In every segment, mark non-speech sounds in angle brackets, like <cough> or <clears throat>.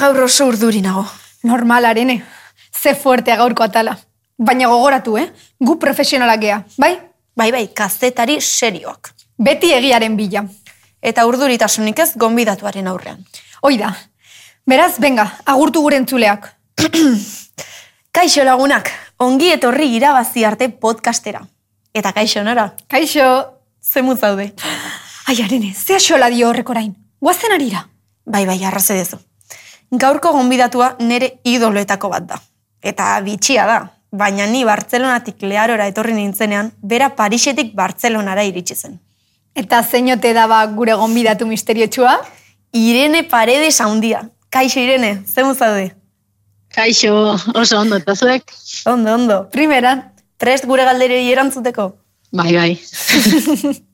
Gaur oso urduri nago. Normal, arene. Ze fuertea gaurko atala. Baina gogoratu, eh? Gu profesionalak gea, bai? Bai, bai, kazetari serioak. Beti egiaren bila. Eta urduritasunik ez gonbidatuaren aurrean. Hoi da. Beraz, benga, agurtu gure entzuleak. <clears throat> Kaixo lagunak, ongi etorri irabazi arte podcastera. Eta kaixo nora, Kaixo. zemut zaude. Ai, arene, ze xola dio horrek orain. Guazen arira. Bai, bai, arraze dezu. Gaurko gonbidatua nere idoloetako bat da. Eta bitxia da, baina ni Bartzelonatik leharora etorri nintzenean, bera Parisetik Bartzelonara iritsi zen. Eta zeinote daba gure gonbidatu misteriotxua? Irene Paredes handia. Kaixo Irene, zemut zaude. Kaixo, oso ondo, eta zuek? Ondo, ondo. Primeran. Prest gure galderei erantzuteko? Bai, bai. <laughs>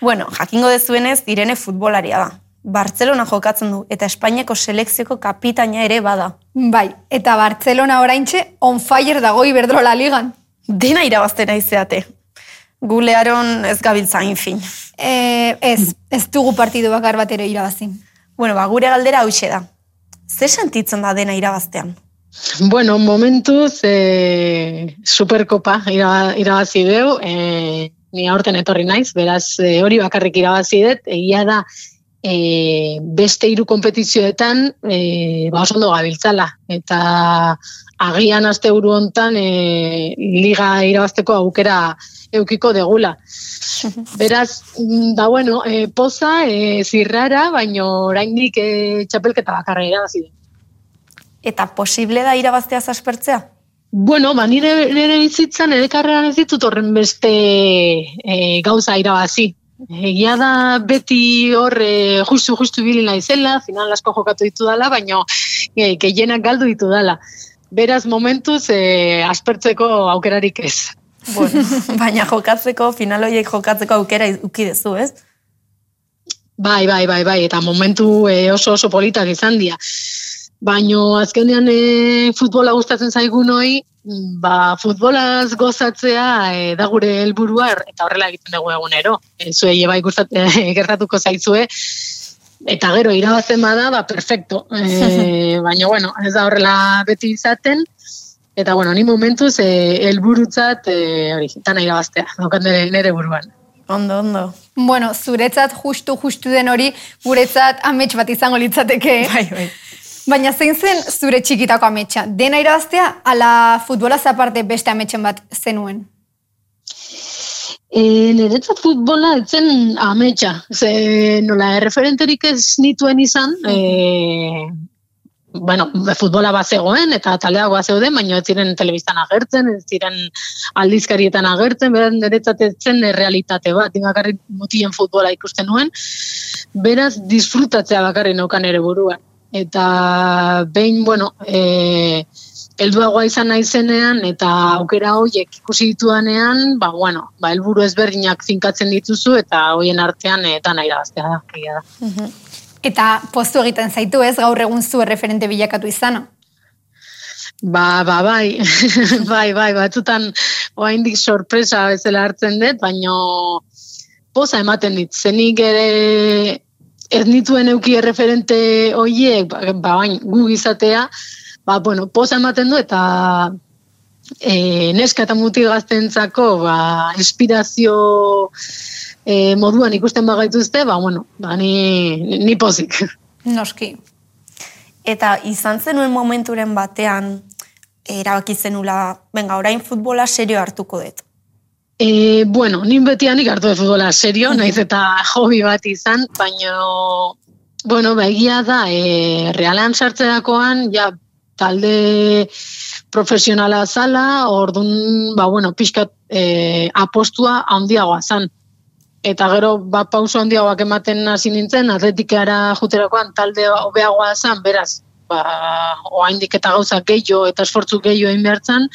Bueno, jakingo dezuenez, Irene futbolaria da. Bartzelona jokatzen du, eta Espainiako selekzioko kapitaina ere bada. Bai, eta Bartzelona oraintxe on fire dago Iberdrola ligan. Dena irabazten aizeate. Gulearon ez gabiltza infin. E, ez, ez dugu partidu bakar batero irabazi. Bueno, ba, gure galdera hause da. Ze sentitzen da dena irabaztean? Bueno, momentuz, e, superkopa ira, irabazi deu, e, ni aurten etorri naiz, beraz, e, hori bakarrik irabazi dut, egia da, e, beste hiru kompetizioetan, e, ba, oso ondo gabiltzala, eta agian aste buru hontan e, liga irabazteko aukera eukiko degula. <laughs> Beraz, mm, da bueno, e, poza, e, zirrara, baino oraindik e, txapelketa bakarra irabazi. Eta posible da irabaztea zaspertzea? Bueno, ba, nire, nire bizitzan, nire karreran ez ditut horren beste e, gauza irabazi. Egia da beti hor e, justu justu ibili naizela, final asko jokatu ditu dala, baina e, gehienak galdu ditu dala. Beraz momentuz e, aspertzeko aukerarik ez. Bueno, <laughs> baina jokatzeko, final horiek jokatzeko aukera uki dezu, ez? Bai, bai, bai, bai, eta momentu e, oso oso politak izan dira. Baino azkenean e, futbola gustatzen zaigunoi, ba, futbolaz gozatzea e, da gure helburua eta horrela egiten dugu egunero. E, zuei bai gustat, <laughs> e, gertatuko zaizue, eta gero irabazten bada, ba, perfecto. E, <laughs> baina, bueno, ez da horrela beti izaten, eta, bueno, ni momentuz e, helburutzat e, hori, tana irabaztea, daukat nire, nire buruan. Ondo, ondo. Bueno, zuretzat justu-justu den hori, guretzat amets bat izango litzateke. Bai, bai. Baina zein zen zure txikitako ametsa? Dena irabaztea, ala futbolaz aparte beste ametsen bat zenuen? E, niretzat futbola etzen ametsa. Ze nola erreferenterik ez nituen izan, e, bueno, futbola bazegoen eta taleak bazeuden, baina ez ziren telebistan agertzen, ez ziren aldizkarietan agertzen, beraz niretzat etzen realitate bat, bakarrik mutien futbola ikusten nuen, beraz disfrutatzea bakarrik neukan ere buruan. Eta behin, bueno, e, helduagoa izan naizenean eta aukera horiek ikusi ditudanean, ba, bueno, ba, helburu ezberdinak finkatzen dituzu eta hoien artean eta nahi da, da, egia da. Eta postu egiten zaitu ez, gaur egun zu erreferente bilakatu izana? Ba, ba, bai, <laughs> bai, bai, batzutan oaindik sorpresa bezala hartzen dut, baino poza ematen dit, zenik ere ez nituen euki erreferente hoiek, ba, ba bain, gu izatea, ba, bueno, poza ematen du eta e, neska eta muti gaztentzako ba, inspirazio e, moduan ikusten bagaituzte, ba, bueno, ba, ni, ni pozik. Noski. Eta izan zenuen momenturen batean, erabaki zenula, benga, orain futbola serio hartuko dut. E, bueno, nin betianik hartu de futbola serio, naiz eta hobi bat izan, baina, bueno, ba, egia da, e, realan sartzerakoan, ja, talde profesionala zala, ordun ba, bueno, pixkat e, apostua handiagoa zan. Eta gero, ba, pauso handiagoak ematen hasi nintzen, atletikara juterakoan talde hobeagoa zan, beraz, ba, oaindik eta gauza gehiago eta esfortzu gehiago egin behar zan,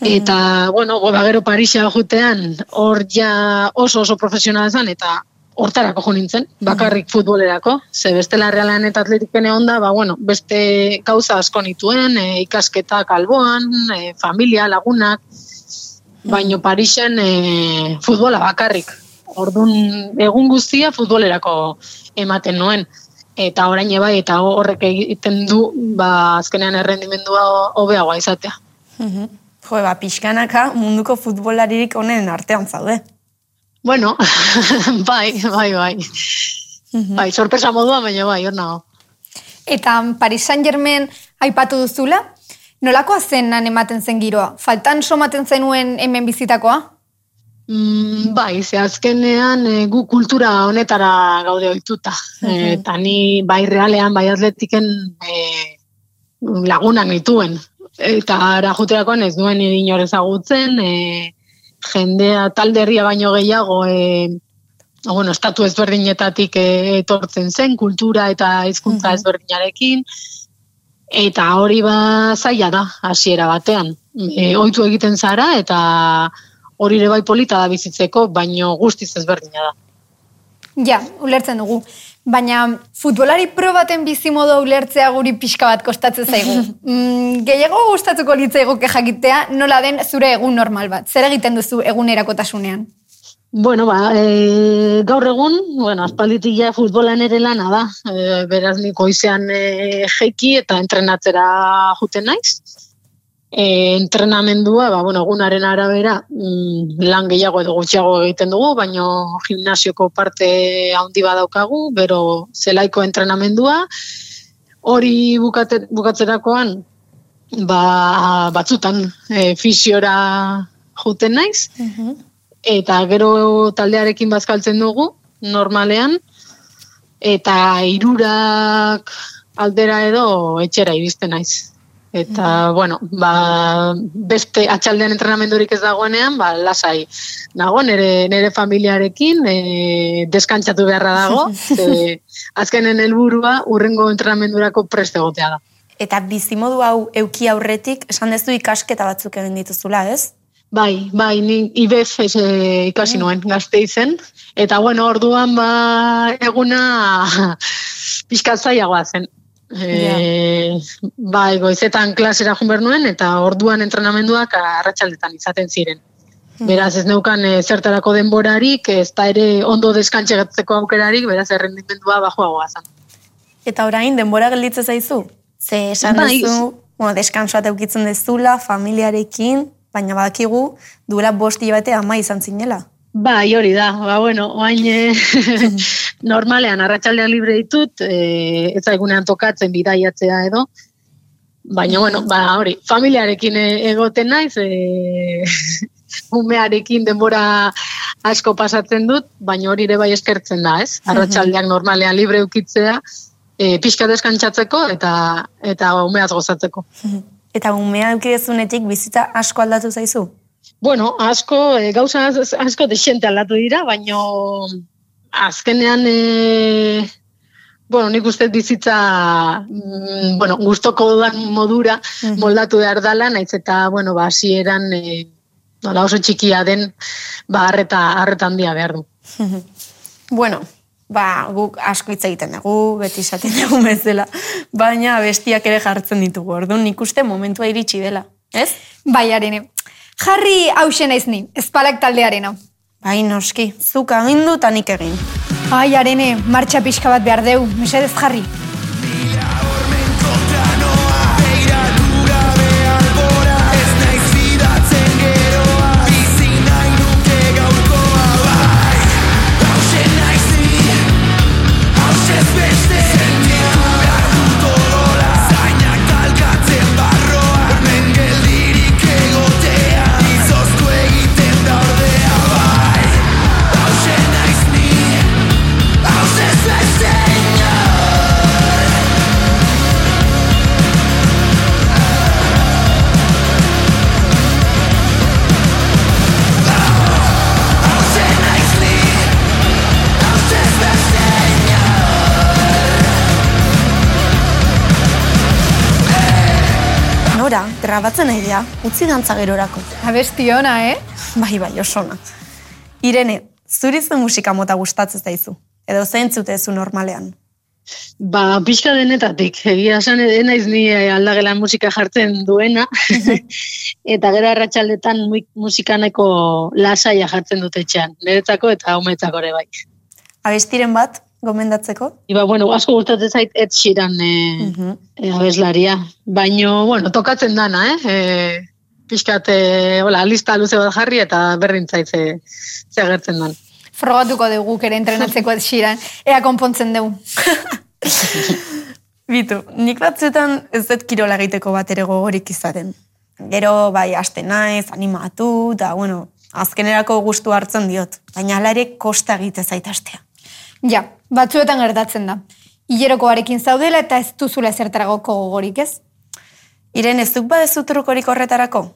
Eta, bueno, goda gero Parisa jutean, hor ja oso oso profesionala zen, eta hortarako jo nintzen, bakarrik futbolerako, ze bestela realan eta atletiken egon da, ba, bueno, beste gauza asko nituen, e, ikasketak alboan, e, familia, lagunak, baino Parisen e, futbola bakarrik. Ordun egun guztia futbolerako ematen nuen. eta orain bai, eta horrek egiten du, ba, azkenean errendimendua hobeagoa izatea. Mhm. Jo, ba, pixkanaka munduko futbolaririk honen artean zaude. Bueno, <laughs> bai, bai, bai. Bai, sorpresa modua, baina bai, hor nago. Eta Paris Saint-Germain aipatu duzula, nolakoa zen nan ematen zen giroa? Faltan somaten zenuen hemen bizitakoa? Mm, bai, ze azkenean e, gu kultura honetara gaude ohituta. E, eta ni bai realean, bai atletiken e, lagunak nituen. Eta ara juterakoan ez duen inor ezagutzen, e, jendea talde herria baino gehiago e, bueno, estatu ezberdinetatik e, etortzen zen, kultura eta hizkuntza ezberdinarekin, eta hori ba zaila da, hasiera batean. E, oitu egiten zara, eta hori ere bai polita da bizitzeko, baino guztiz ezberdina da. Ja, ulertzen dugu. Baina futbolari pro baten bizimodo ulertzea guri pixka bat kostatzen zaigu. <laughs> mm, gehiago gustatuko litzaigoke jakitea nola den zure egun normal bat. Zer egiten duzu egunerakotasunean? Bueno, ba, e, gaur egun, bueno, aspalditik ja futbolan ere lana da. E, beraz, niko izan e, jeiki eta entrenatzera juten naiz. E, entrenamendua, ba, bueno, egunaren arabera, mm, lan gehiago edo gutxiago egiten dugu, baino gimnasioko parte handi badaukagu, bero zelaiko entrenamendua. Hori bukate, bukatzerakoan, ba, batzutan e, fisiora juten naiz, eta gero taldearekin bazkaltzen dugu, normalean, eta irurak aldera edo etxera iristen naiz. Eta, bueno, ba, beste atxaldean entrenamendurik ez dagoenean, ba, lasai. Nago, nere, nere familiarekin, e, deskantzatu beharra dago, <laughs> e, azkenen helburua urrengo entrenamendurako preste egotea da. Eta bizimodu hau euki aurretik, esan dezu ikasketa batzuk egin dituzula, ez? Bai, bai, ni IBEF ez, e, ikasi nuen, gazte izen. Eta, bueno, orduan, ba, eguna <laughs> pixkat zailagoa zen. E, bai, goizetan klasera jun nuen, eta orduan entrenamenduak arratsaldetan izaten ziren. Beraz, ez neukan e, zertarako denborarik, ez da ere ondo deskantxegatzeko aukerarik, beraz, errendimendua bajoagoa zen. Eta orain, denbora gelditzen zaizu? Ze esan Bai. duzu, bueno, deskansoat eukitzen dezula, familiarekin, baina badakigu, duela bosti bate ama izan zinela. Bai, hori da. Ba, bueno, oain e, <laughs> normalean arratsaldean libre ditut, e, ez zaigunean tokatzen bidaiatzea edo. Baina, bueno, ba, hori, familiarekin e, egoten naiz, e, <laughs> umearekin denbora asko pasatzen dut, baina hori ere bai eskertzen da, ez? Arratsaldeak normalean libre ukitzea, e, pixka deskantzatzeko eta eta umeaz gozatzeko. <laughs> Eta umea eukidezunetik bizitza asko aldatu zaizu? Bueno, asko, e, gauza asko desente aldatu dira, baino azkenean, e, bueno, nik uste bizitza, mm, bueno, gustoko dudan modura moldatu behar dala, naiz eta, bueno, ba, hasieran e, nola oso txikia den, ba, arreta, arreta handia behar du. <laughs> Bueno, ba, guk asko hitz egiten dugu, beti esaten dugu bezala, baina bestiak ere jartzen ditugu, orduan nik uste momentua iritsi dela, ez? Bai, arene. Jarri hause naiz ni, espalak taldearena. Bai, noski, zuk agindu eta nik egin. Ai, arene, martxa pixka bat behar deu, mesedez jarri. Grabatzen nahi dira, utzi dantza gerorako. Abesti ona, eh? Bai, bai, osona. Irene, zuri ze musika mota gustatzen zaizu? Edo zeintzute zu normalean? Ba, pixka denetatik, egia esan naiz ni eh, aldagelan musika jartzen duena, <laughs> <laughs> eta gero arratsaldetan mu- musikaneko lasaia jartzen dut etxean, niretzako eta umetzako ere bai. Abestiren bat, gomendatzeko? Iba, bueno, asko gustatzen zait Ed Sheeran e, Mhm. e, abeslaria. Baino, bueno, tokatzen dana, eh? E, pixkat, e, hola, lista luze bat jarri eta berdin zait ze, ze agertzen dan. Frogatuko dugu ere entrenatzeko ez xiran. Ea konpontzen dugu. <laughs> Bitu, nik batzuetan ez dut kirola egiteko bat ere gogorik izaten. Gero, bai, aste naiz, animatu, eta, bueno, azkenerako gustu hartzen diot. Baina ala ere kosta egite zaitastea. Ja, batzuetan gertatzen da. Hilerokoarekin zaudela eta ez duzula zertaragoko gogorik ez? Iren ez duk badezu trukorik horretarako?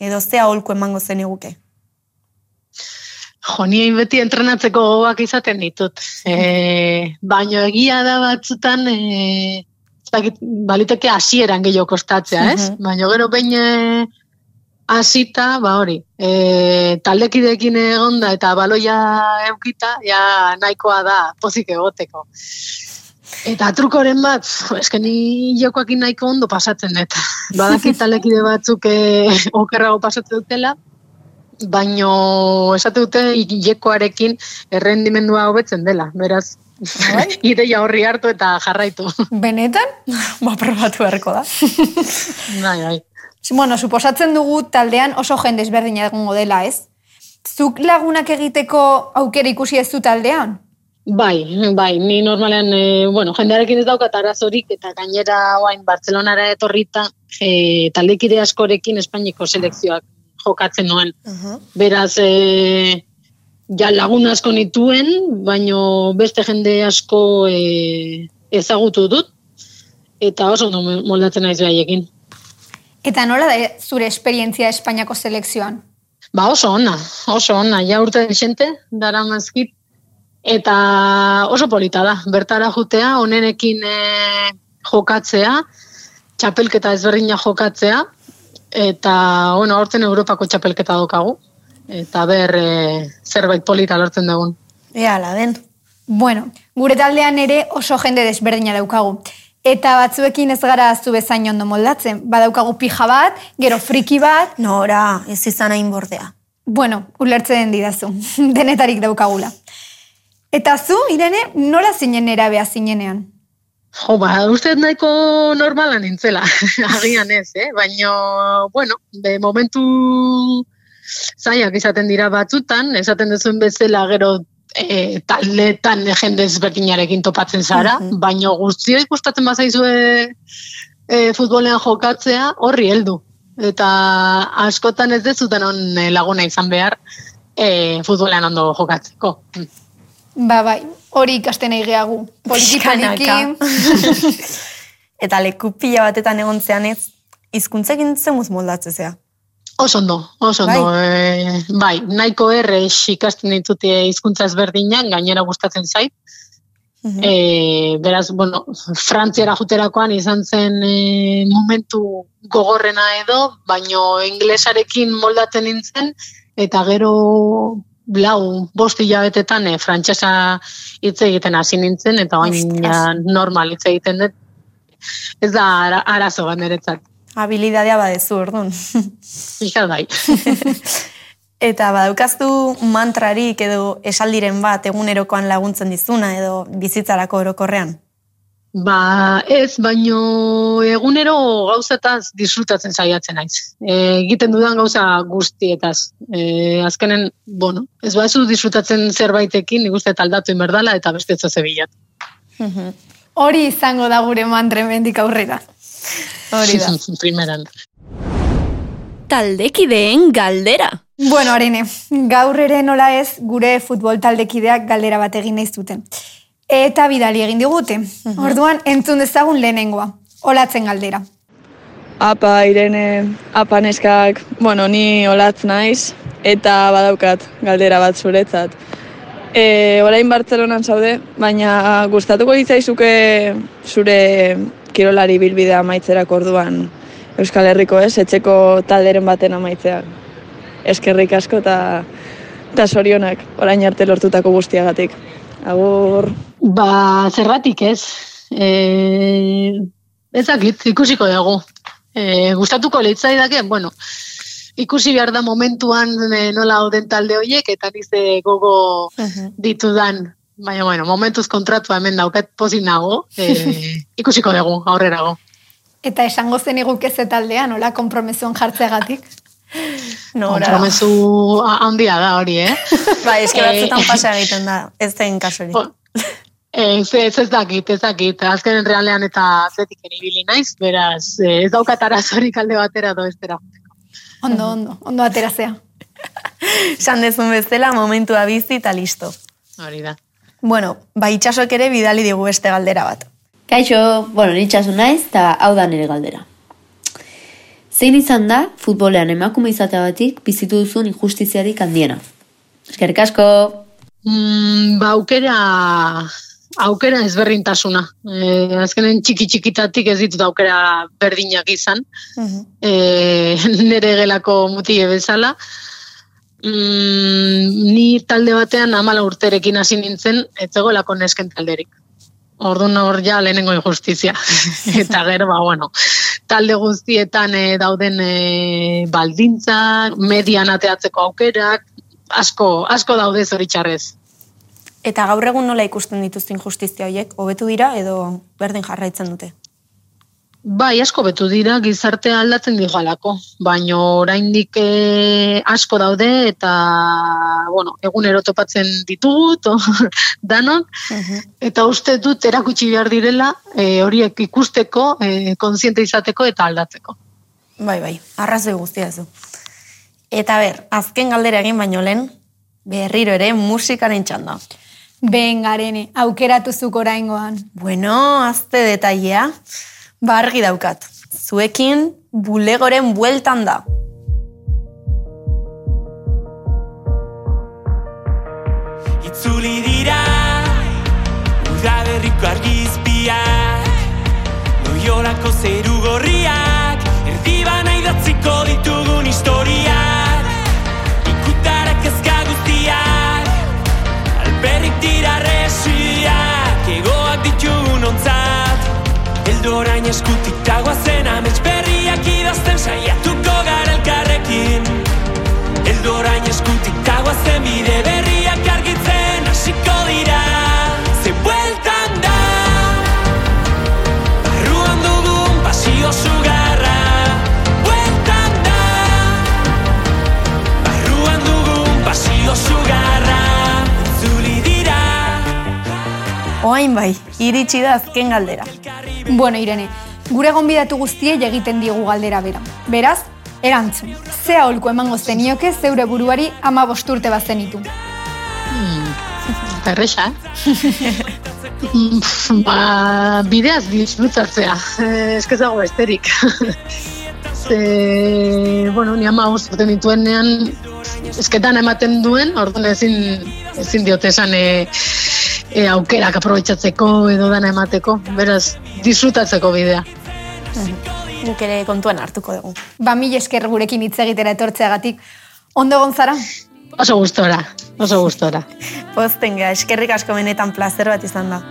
Edo zea holku emango zen eguke? Jo, ni beti entrenatzeko gogoak izaten ditut. E, baino egia da batzutan, e, ez dakit, baliteke hasieran gehiago kostatzea, ez? Mhm. Baino gero behin e, hasita, ba hori, e, taldekideekin egonda eta baloia eukita, ja nahikoa da pozik egoteko. Eta trukoren bat, jo, eske ni jokoakin nahiko ondo pasatzen dut. Badakit <laughs> taldekide batzuk e, okerrago pasatzen dutela, baino esate dute jekoarekin errendimendua hobetzen dela, beraz, <laughs> ideia horri hartu eta jarraitu. Benetan? <laughs> ba, probatu beharko da. bai, bai. Bueno, suposatzen dugu taldean oso jende ezberdina egongo dela, ez? Zuk lagunak egiteko aukera ikusi ez du taldean? Bai, bai, ni normalean, e, bueno, jendearekin ez daukat arazorik, eta gainera oain Bartzelonara etorrita, e, taldekide askorekin Espainiko selekzioak jokatzen nuen. Beraz, e, ja lagun asko nituen, baino beste jende asko e, ezagutu dut, eta oso ondo moldatzen naiz behaiekin. Eta nola da zure esperientzia Espainiako selekzioan? Ba oso ona, oso ona, ja urte xente, dara mazkit, eta oso polita da, bertara jutea, onenekin e, jokatzea, txapelketa ezberdina jokatzea, eta, bueno, horten Europako txapelketa dokagu, eta ber e, zerbait polita lortzen dugun. Ea, ala den. Bueno, gure taldean ere oso jende desberdina daukagu. Eta batzuekin ez gara zu bezain ondo moldatzen. Badaukagu pija bat, gero friki bat, Nora, ez izan hain bordea. bueno, ulertzen didazu, <laughs> denetarik daukagula. Eta zu, Irene, nola zinen erabea zinenean? Jo, ba, uste nahiko normala nintzela, <laughs> agian ez, eh? Baina, bueno, be, momentu zaiak izaten dira batzutan, esaten duzuen bezala gero e, taldetan jende ezberdinarekin topatzen zara, baina guztioi gustatzen bazaizue e, futbolean jokatzea, horri heldu. Eta askotan ez dezutan on eh, laguna izan behar e, futbolean ondo jokatzeko. Ba, bai, hori ikasten egiagu. Poliki poliki. Eta leku pila batetan egon zean ez, izkuntzekin zemuz moldatzezea. Oso ondo, oso ondo. Bai, bai nahiko errex ikasten ditute hizkuntza ezberdinak, gainera gustatzen zait. Mhm. E, beraz, bueno, frantziara juterakoan izan zen e, momentu gogorrena edo, baino inglesarekin moldatzen nintzen, eta gero blau, bost hilabetetan e, frantsesa hitz egiten hasi nintzen, eta bain Ostras. ja, normal hitz egiten dut. Ez da ara, arazo bat niretzat. Habilidadea badezu, orduan. Pixkat <laughs> bai. <laughs> Eta badaukaztu mantrarik edo esaldiren bat egunerokoan laguntzen dizuna edo bizitzarako orokorrean. Ba, ez, baino egunero gauzetaz disfrutatzen saiatzen naiz. E, egiten dudan gauza guztietaz. E, azkenen, bueno, ez bazu disfrutatzen zerbaitekin, nik uste aldatu inberdala eta beste zebilat. <laughs> Hori izango da gure mantra hemendik aurrera. Hori da. <laughs> Primeran. Taldekideen galdera. Bueno, arene, gaur ere nola ez gure futbol taldekideak galdera bat egin nahi zuten. Eta bidali egin digute. Orduan, entzun dezagun lehenengoa. Olatzen galdera. Apa, Irene, apa neskak, bueno, ni olatz naiz, eta badaukat galdera bat zuretzat. E, orain Bartzelonan zaude, baina gustatuko ditzaizuke zure kirolari bilbidea amaitzerako orduan Euskal Herriko ez, etxeko talderen baten amaitzeak. Eskerrik asko eta eta sorionak orain arte lortutako guztiagatik. Agur. Ba, zergatik ez. E, ezakit, ikusiko dugu. E, gustatuko leitzaidake, bueno, ikusi behar da momentuan e, nola hauden talde horiek, eta nize gogo ditudan. Baina, bueno, momentuz kontratua hemen daukat pozik nago, <laughs> e, ikusiko dugu, aurrerago. Eta esango zen iguke ze taldea, nola, kompromesuan jartzeagatik. <laughs> Nora. Kompromesu ha- handia da hori, eh? <laughs> Ba, eske Eh, batzutan pasa egiten da, ez den kasurik. Bo- Ez, ez, ez dakit, ez dakit. Azkenen realean eta atletiken ibili naiz, beraz, eh, ez daukat arazorik alde batera do estera. Ondo, ondo, ondo aterazea. Esan dezun bezala, momentua bizi eta listo. Hori da. Bueno, ba, itxasok ere bidali digu beste galdera bat. Kaixo, bueno, nitxasu naiz, eta hau da nire galdera. Zein izan da, futbolean emakume izateagatik bizitu duzun injustiziarik handiena? Eskerrik asko! Mm, ba, aukera, aukera ezberdintasuna. E, azkenen txiki txikitatik ez ditut aukera berdinak izan. <laughs> e, nire gelako mutile bezala. Mm, ni talde batean amala urterekin hasi nintzen, ez zegoelako nesken talderik. Orduan hor ja lehenengo injustizia. <laughs> Eta gero, ba, bueno, talde guztietan eh, dauden eh, baldintzak, median ateatzeko aukerak, asko, asko daude zoritxarrez. Eta gaur egun nola ikusten dituzte injustizia horiek, hobetu dira edo berdin jarraitzen dute? Bai, asko betu dira gizartea aldatzen digalako, baino oraindik eh, asko daude eta bueno, egunero topatzen ditugu to, <laughs> danok eta uste dut erakutsi behar direla eh, horiek ikusteko, eh, kontziente izateko eta aldatzeko. Bai, bai, arrazoi guztia zu. Eta ber, azken galdera egin baino lehen, berriro ere musikaren txanda. Ben garene, aukeratu zuk oraingoan. Bueno, azte detailea, ba daukat. Zuekin bulegoren bueltan da. Itzuli dira Udaberriko argizpiak Loiolako zeru gorriak eskutik dagoazen amets berriak idazten saiatuko gara elkarrekin. Eldorain eskutik dagoazen bide berriak argitzen hasiko dira. Ze bueltan da Barruan dugun pasio sugarra. Bueltan da Barruan dugun pasio sugarra. Zuli dira. Oain bai, iritsi da azken galdera. Bueno, Irene, gure gonbidatu guztiei egiten diegu galdera bera. Beraz, erantzun, ze aholku emango zenioke zeure buruari ama bosturte bazenitu. Eta erresa, eh? <laughs> Mm, ba, bideaz disfrutatzea, eh, eskezago besterik. Ze, <laughs> bueno, ni ama urte nituenean, esketan ematen duen, orduan ezin, ezin diote esan e, e, aukerak aprobetsatzeko edo dana emateko, beraz, disfrutatzeko bidea. Guk ere kontuan hartuko dugu. Ba, mil esker gurekin hitz egitera etortzeagatik. Ondo gonzara? Oso gustora, oso gustora. Pozten geha, eskerrik asko benetan plazer bat izan da.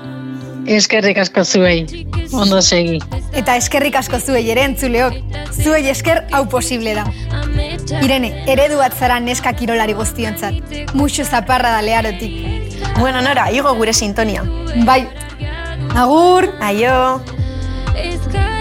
Eskerrik asko zuei, ondo segi. Eta eskerrik asko zuei ere entzuleok. Zuei esker hau posible da. Irene, eredu bat zara neska kirolari guztiontzat. Muxu zaparra da leharotik. Bueno, Nora, igo gure sintonia. Bai. Agur. Aio. Aio.